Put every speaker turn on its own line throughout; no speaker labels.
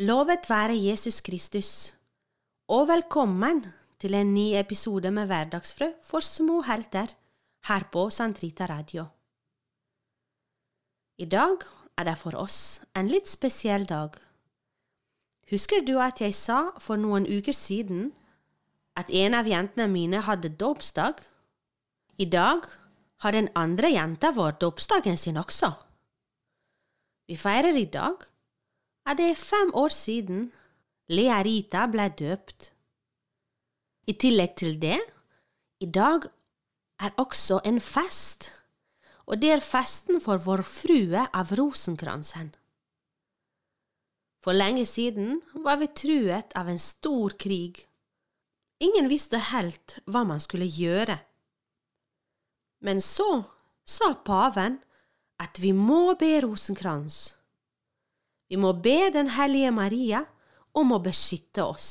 Lovet være Jesus Kristus, og velkommen til en ny episode med Hverdagsfrø for små helter her på Santrita Radio. I dag er det for oss en litt spesiell dag. Husker du at jeg sa for noen uker siden at en av jentene mine hadde dåpsdag? I dag har den andre jenta vår dåpsdagen sin også. Vi feirer i dag at det er fem år siden Lea Rita ble døpt. I tillegg til det, i dag er også en fest, og det er festen for Vår Frue av Rosenkransen. For lenge siden var vi truet av en stor krig. Ingen visste helt hva man skulle gjøre. Men så sa paven at vi må be Rosenkrans. Vi må be Den hellige Maria om å beskytte oss.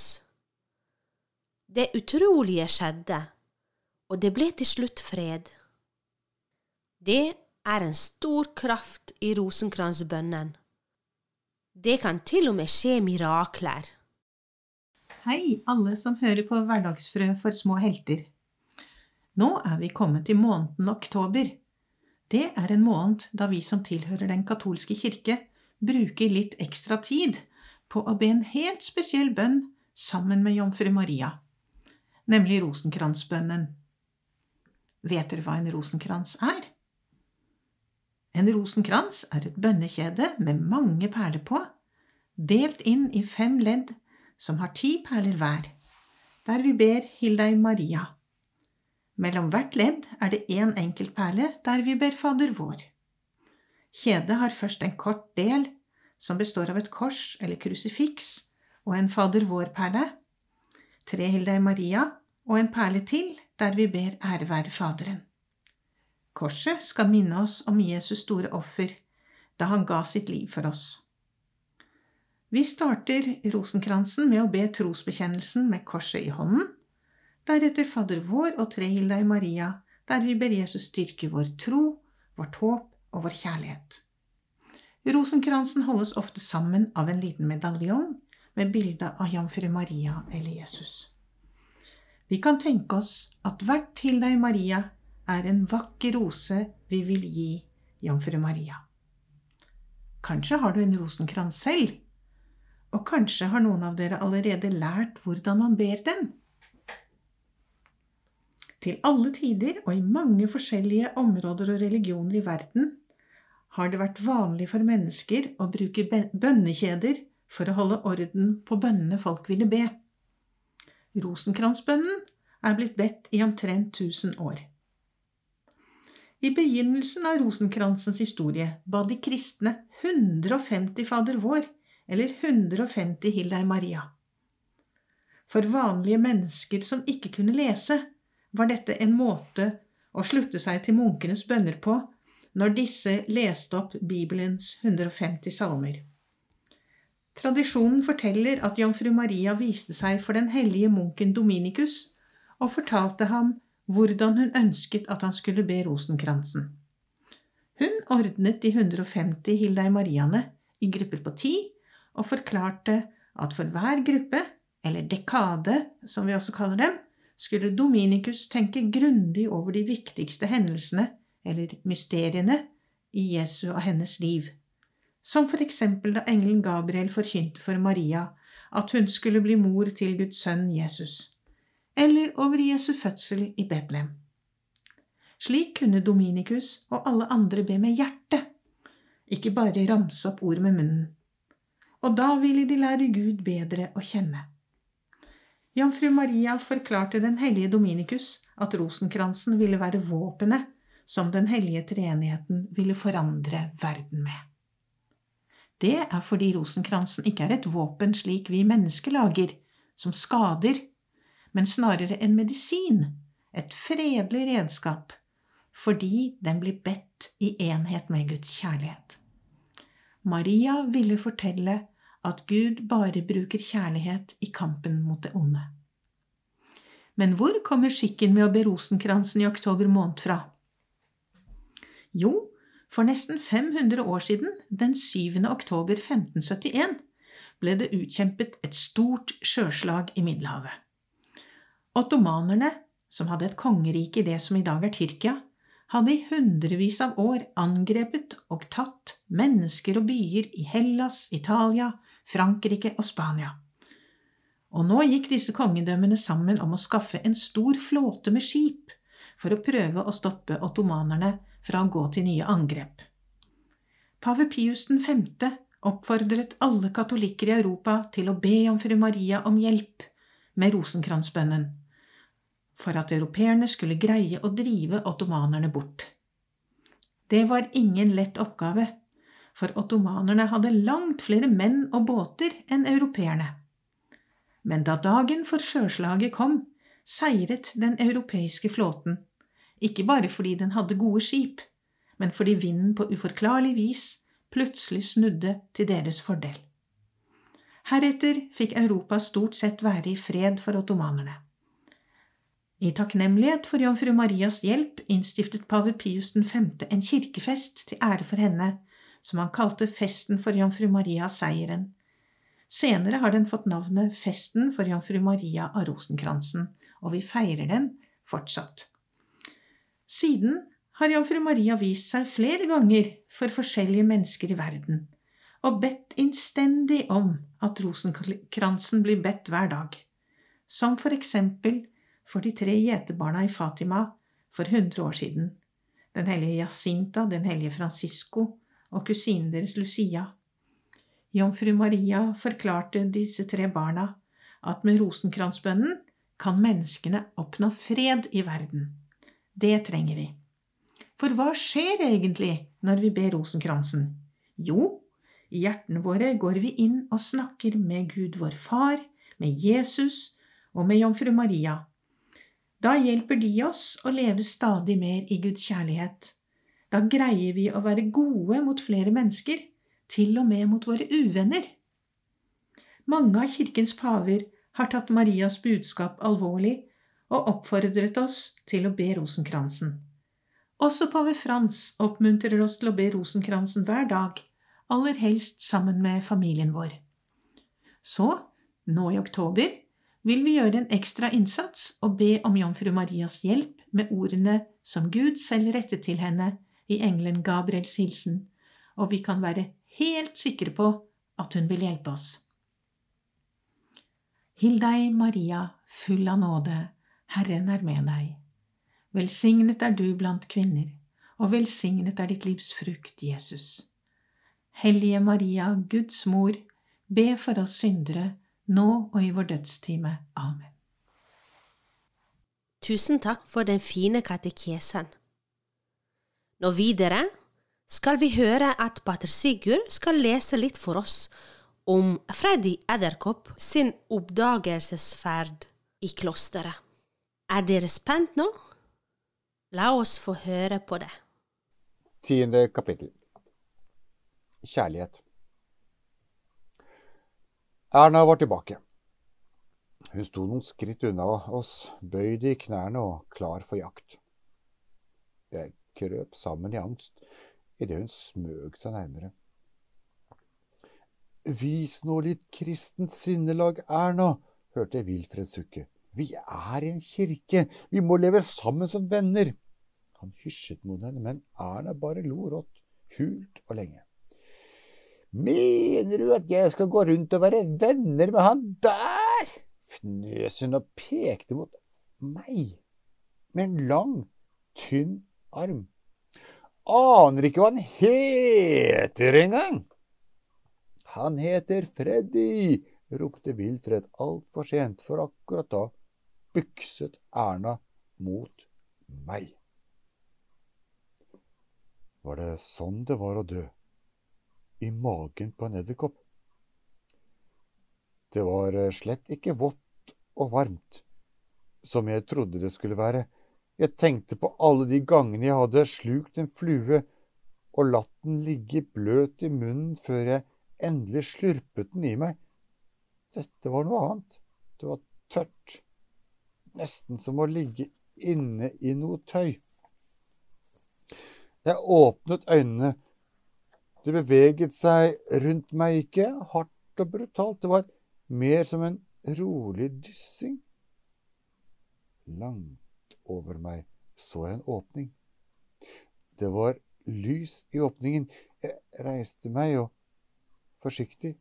Det utrolige skjedde, og det ble til slutt fred. Det er en stor kraft i rosenkransbønnen. Det kan til og med skje mirakler.
Hei, alle som hører på Hverdagsfrø for små helter. Nå er vi kommet til måneden oktober. Det er en måned da vi som tilhører Den katolske kirke, bruker litt ekstra tid på å be en helt spesiell bønn sammen med jomfru Maria, nemlig rosenkransbønnen. Vet dere hva en rosenkrans er? En rosenkrans er et bønnekjede med mange perler på, delt inn i fem ledd som har ti perler hver, der vi ber Hildei Maria. Mellom hvert ledd er det én en enkelt perle der vi ber Fader vår. Kjedet har først en kort del som består av et kors eller krusifiks og en Fader vår-perle, tre Hildei Maria og en perle til der vi ber ære være Faderen. Korset skal minne oss om Jesus store offer da han ga sitt liv for oss. Vi starter rosenkransen med å be trosbekjennelsen med korset i hånden, deretter Fader vår og tre Hildei Maria, der vi ber Jesus styrke vår tro, vårt håp og vår kjærlighet. Rosenkransen holdes ofte sammen av en liten medaljong med bilde av jomfru Maria eller Jesus. Vi kan tenke oss at hvert til deg, Maria, er en vakker rose vi vil gi jomfru Maria. Kanskje har du en rosenkrans selv, og kanskje har noen av dere allerede lært hvordan man ber den. Til alle tider og i mange forskjellige områder og religioner i verden har det vært vanlig for mennesker å bruke bønnekjeder for å holde orden på bønnene folk ville be. Rosenkransbønnen er blitt bedt i omtrent 1000 år. I begynnelsen av rosenkransens historie ba de kristne 150 Fader vår, eller 150 Hildei Maria. For vanlige mennesker som ikke kunne lese, var dette en måte å slutte seg til munkenes bønner på når disse leste opp Bibelens 150 salmer. Tradisjonen forteller at jomfru Maria viste seg for den hellige munken Dominikus og fortalte ham hvordan hun ønsket at han skulle be rosenkransen. Hun ordnet de 150 Hildei Mariaene i grupper på ti og forklarte at for hver gruppe, eller dekade som vi også kaller dem, skulle Dominikus tenke grundig over de viktigste hendelsene eller mysteriene, i Jesu og hennes liv, som for eksempel da engelen Gabriel forkynte for Maria at hun skulle bli mor til Guds sønn Jesus, eller over Jesu fødsel i Betlehem. Slik kunne Dominikus og alle andre be med hjertet, ikke bare ramse opp ord med munnen. Og da ville de lære Gud bedre å kjenne. Jomfru Maria forklarte den hellige Dominikus at rosenkransen ville være våpenet som den hellige treenigheten ville forandre verden med. Det er fordi rosenkransen ikke er et våpen slik vi mennesker lager, som skader, men snarere en medisin, et fredelig redskap, fordi den blir bedt i enhet med Guds kjærlighet. Maria ville fortelle at Gud bare bruker kjærlighet i kampen mot det onde. Men hvor kommer skikken med å be rosenkransen i oktober måned fra? Jo, for nesten 500 år siden, den 7. oktober 1571, ble det utkjempet et stort sjøslag i Middelhavet. Ottomanerne, som hadde et kongerike i det som i dag er Tyrkia, hadde i hundrevis av år angrepet og tatt mennesker og byer i Hellas, Italia, Frankrike og Spania. Og nå gikk disse kongedømmene sammen om å skaffe en stor flåte med skip for å prøve å stoppe ottomanerne fra å gå til nye angrep. Pave Pius 5. oppfordret alle katolikker i Europa til å be om fru Maria om hjelp med rosenkransbønnen, for at europeerne skulle greie å drive ottomanerne bort. Det var ingen lett oppgave, for ottomanerne hadde langt flere menn og båter enn europeerne. Men da dagen for sjøslaget kom, seiret den europeiske flåten, ikke bare fordi den hadde gode skip, men fordi vinden på uforklarlig vis plutselig snudde til deres fordel. Heretter fikk Europa stort sett være i fred for ottomanerne. I takknemlighet for jomfru Marias hjelp innstiftet pave Pius 5. en kirkefest til ære for henne, som han kalte Festen for jomfru Maria seieren, Senere har den fått navnet Festen for jomfru Maria av Rosenkransen, og vi feirer den fortsatt. Siden har jomfru Maria vist seg flere ganger for forskjellige mennesker i verden, og bedt innstendig om at rosenkransen blir bedt hver dag, som for eksempel for de tre gjeterbarna i Fatima for 100 år siden, den hellige Jacinta, den hellige Francisco og kusinen deres Lucia Jomfru Maria forklarte disse tre barna at med rosenkransbønnen kan menneskene oppnå fred i verden. Det trenger vi. For hva skjer egentlig når vi ber rosenkransen? Jo, i hjertene våre går vi inn og snakker med Gud vår Far, med Jesus og med Jomfru Maria. Da hjelper de oss å leve stadig mer i Guds kjærlighet. Da greier vi å være gode mot flere mennesker til og med mot våre uvenner. Mange av kirkens paver har tatt Marias budskap alvorlig og oppfordret oss til å be rosenkransen. Også pave Frans oppmuntrer oss til å be rosenkransen hver dag, aller helst sammen med familien vår. Så, nå i oktober, vil vi gjøre en ekstra innsats og be om Jomfru Marias hjelp med ordene som Gud selv rettet til henne i engelen Gabriels hilsen, og vi kan være helt sikre på at hun vil hjelpe oss. Hill Maria, full av nåde, Herren er med deg. Velsignet er du blant kvinner, og velsignet er ditt livs frukt, Jesus. Hellige Maria, Guds mor, be for oss syndere, nå og i vår dødstime. Amen.
Tusen takk for den fine katekesen. Nå videre skal vi høre at pater Sigurd skal lese litt for oss om Freddy Edderkopp sin oppdagelsesferd i klosteret. Er dere spent nå? La oss få høre på det.
Tiende kapittel Kjærlighet Erna var tilbake. Hun sto noen skritt unna oss, bøyd i knærne og klar for jakt. Jeg krøp sammen i angst idet hun smøg seg nærmere. Vis nå litt kristent sinnelag, Erna, hørte Wilfred sukke. Vi er i en kirke, vi må leve sammen som venner. Han hysjet mot henne, men Erna bare lo rått, hult og lenge. Mener du at jeg skal gå rundt og være venner med han der? fnøs hun og pekte mot meg med en lang, tynn arm aner ikke hva han heter engang. Han heter Freddy, ropte Wilfred altfor sent, for akkurat da bykset Erna mot meg. Var det sånn det var å dø? I magen på en edderkopp? Det var slett ikke vått og varmt, som jeg trodde det skulle være. Jeg tenkte på alle de gangene jeg hadde slukt en flue og latt den ligge bløt i munnen før jeg endelig slurpet den i meg. Dette var noe annet. Det var tørt. Nesten som å ligge inne i noe tøy. Jeg åpnet øynene. Det beveget seg rundt meg ikke hardt og brutalt. Det var mer som en rolig dyssing. Langt over meg så jeg en åpning. Det var lys i åpningen. Jeg reiste meg og forsiktig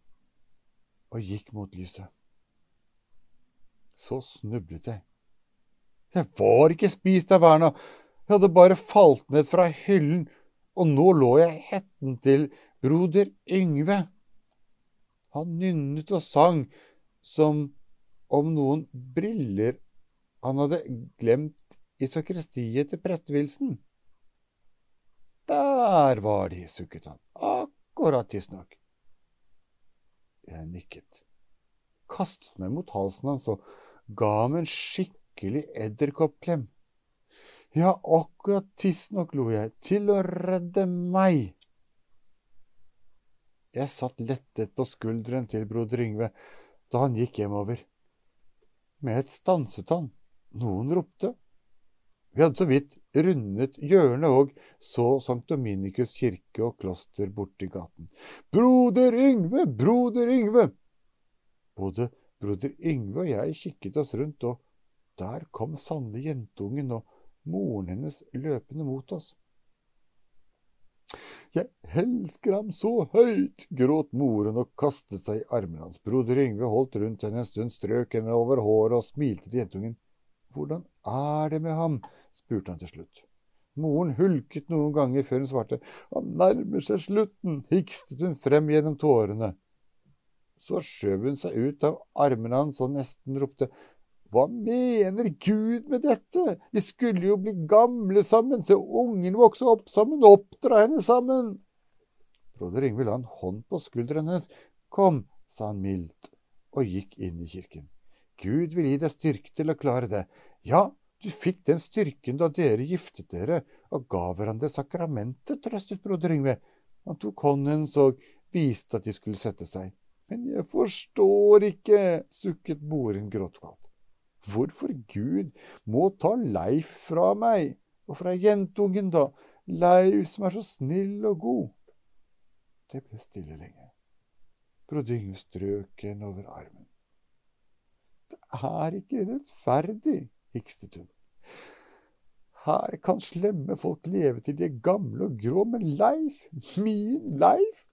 og gikk mot lyset. Så snublet jeg. Jeg var ikke spist av Verna, jeg hadde bare falt ned fra hyllen, og nå lå jeg i hetten til broder Yngve. Han nynnet og sang som om noen briller han hadde glemt i sakristiet til prestevilsen. Der var de, sukket han, akkurat tidsnok. Jeg nikket, kastet meg mot halsen hans og ga ham en skikkelig edderkoppklem. Ja, akkurat tidsnok, lo jeg, til å redde meg. Jeg satt lettet på skulderen til broder Yngve da han gikk hjemover. Med et stanset han. Noen ropte. Vi hadde så vidt rundet hjørnet og så Sankt Dominikus kirke og kloster borti gaten. Broder Yngve, broder Yngve! Både broder Yngve og jeg kikket oss rundt, og der kom sannelig jentungen og moren hennes løpende mot oss. Jeg elsker ham så høyt, gråt moren og kastet seg i armene hans. Broder Yngve holdt rundt henne en stund, strøk henne over håret og smilte til jentungen. Hvordan er det med ham? spurte han til slutt. Moren hulket noen ganger før hun svarte. Han nærmer seg slutten, hikstet hun frem gjennom tårene. Så skjøv hun seg ut av armene hans og nesten ropte. Hva mener Gud med dette? Vi skulle jo bli gamle sammen, se ungen vokse opp sammen, oppdra henne sammen. Broder Ingvild la en hånd på skulderen hennes. Kom, sa han mildt, og gikk inn i kirken. Gud vil gi deg styrke til å klare det. Ja, du fikk den styrken da dere giftet dere og ga hverandre sakramentet, trøstet broder Yngve. Han tok hånden hennes og viste at de skulle sette seg. Men jeg forstår ikke, sukket moren gråtkvalt hvorfor Gud må ta Leif fra meg, og fra jentungen, da, Leif som er så snill og god. Det ble stille lenge. Broder Yngve strøk henne over armen. Det er ikke rettferdig, hikstet hun. Her kan slemme folk leve til de er gamle og grå, men Leif, min Leif,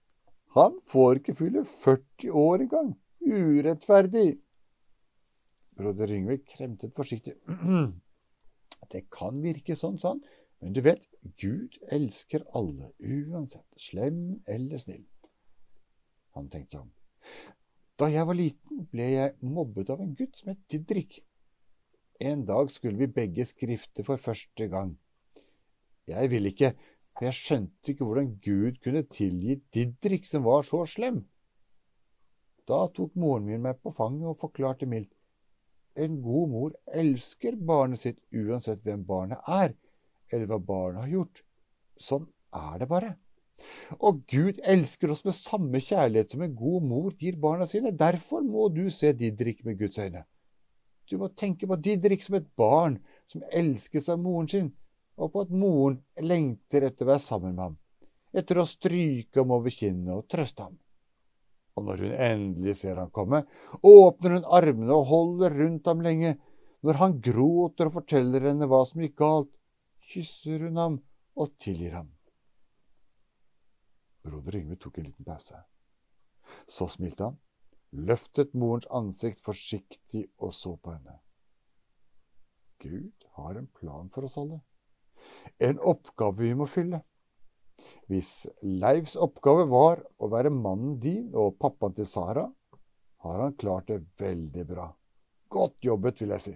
han får ikke fylle 40 år engang. Urettferdig. Broder Yngve kremtet forsiktig. Det kan virke sånn, sa han, men du vet, Gud elsker alle, uansett, slem eller snill. Han tenkte sånn. Da jeg var liten, ble jeg mobbet av en gutt som het Didrik. En dag skulle vi begge skrifte for første gang. Jeg ville ikke, for jeg skjønte ikke hvordan Gud kunne tilgi Didrik, som var så slem. Da tok moren min meg på fanget og forklarte mildt. En god mor elsker barnet sitt uansett hvem barnet er, eller hva barnet har gjort. Sånn er det bare. Og Gud elsker oss med samme kjærlighet som en god mor gir barna sine. Derfor må du se Didrik med Guds øyne. Du må tenke på Didrik som et barn som elskes av moren sin, og på at moren lengter etter å være sammen med ham, etter å stryke ham over kinnet og trøste ham og når hun endelig ser han komme, åpner hun armene og holder rundt ham lenge. Når han gråter og forteller henne hva som gikk galt, kysser hun ham og tilgir ham. Broder Yngve tok en liten pause. Så smilte han, løftet morens ansikt forsiktig og så på henne. Gud har en plan for oss alle, en oppgave vi må fylle. Hvis Leivs oppgave var å være mannen din og pappaen til Sara, har han klart det veldig bra. Godt jobbet, vil jeg si.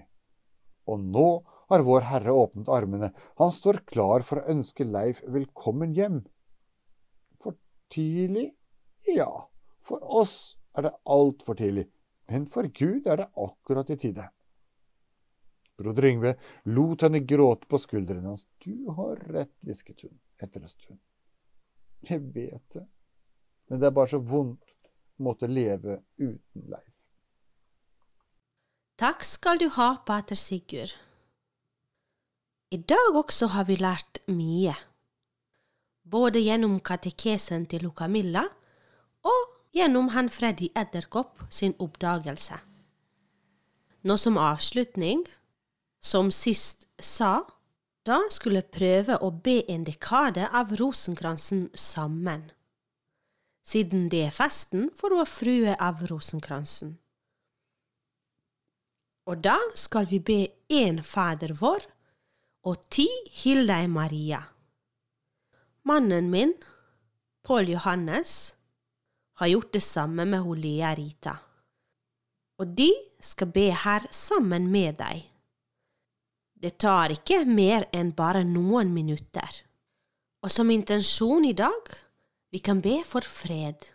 Og nå har Vår Herre åpnet armene. Han står klar for å ønske Leif velkommen hjem. For tidlig? Ja, for oss er det altfor tidlig. Men for Gud er det akkurat i tide. Broder Yngve lot henne gråte på skuldrene hans. Du har rett, hvisket hun etter en stund. Jeg vet det. Men det er bare så vondt å måtte leve uten Leif.
Takk skal du ha, pater Sigurd. I dag også har vi lært mye. Både gjennom katekesen til Camilla og gjennom han Freddy Edderkopp sin oppdagelse. Nå som avslutning, som sist sa, da skulle prøve å be en dekade av rosenkransen sammen, siden det er festen for vår frue av rosenkransen. Og da skal vi be én Fader vår og ti Hildei Maria. Mannen min, Pål Johannes, har gjort det samme med Lea Rita, og de skal be her sammen med deg. Det tar ikke mer enn bare noen minutter. Og som intensjon i dag, vi kan be for fred.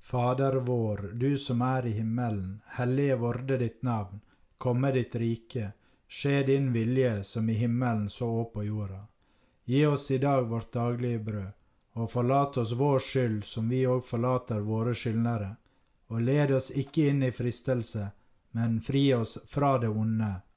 Fader vår, du som er i himmelen, hellige vorde ditt navn, komme ditt rike, skje din vilje som i himmelen så òg på jorda. Gi oss i dag vårt daglige brød, og forlat oss vår skyld som vi òg forlater våre skyldnere, og led oss ikke inn i fristelse, men fri oss fra det onde.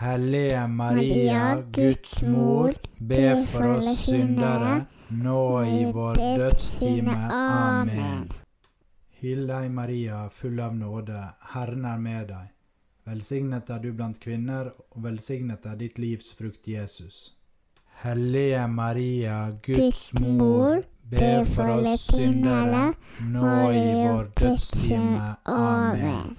Hellige Maria, Guds mor, be for oss syndere, nå i vår dødstime. Amen. Hyll deg, Maria, full av nåde, Herren er med deg. Velsignet er du blant kvinner, og velsignet er ditt livs frukt, Jesus. Hellige Maria, Guds mor, be for oss syndere, nå i vår dødstime. Amen.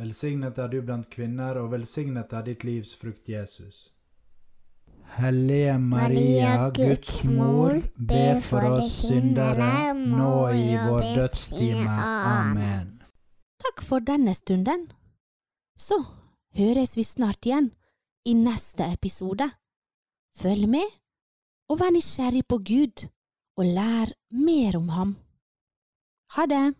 Velsignet er du blant kvinner, og velsignet er ditt livs frukt, Jesus. Hellige Maria, Guds mor, be for oss syndere, nå i vår dødstime. Amen.
Takk for denne stunden. Så høres vi snart igjen i neste episode. Følg med, og vær nysgjerrig på Gud, og lær mer om ham. Ha det!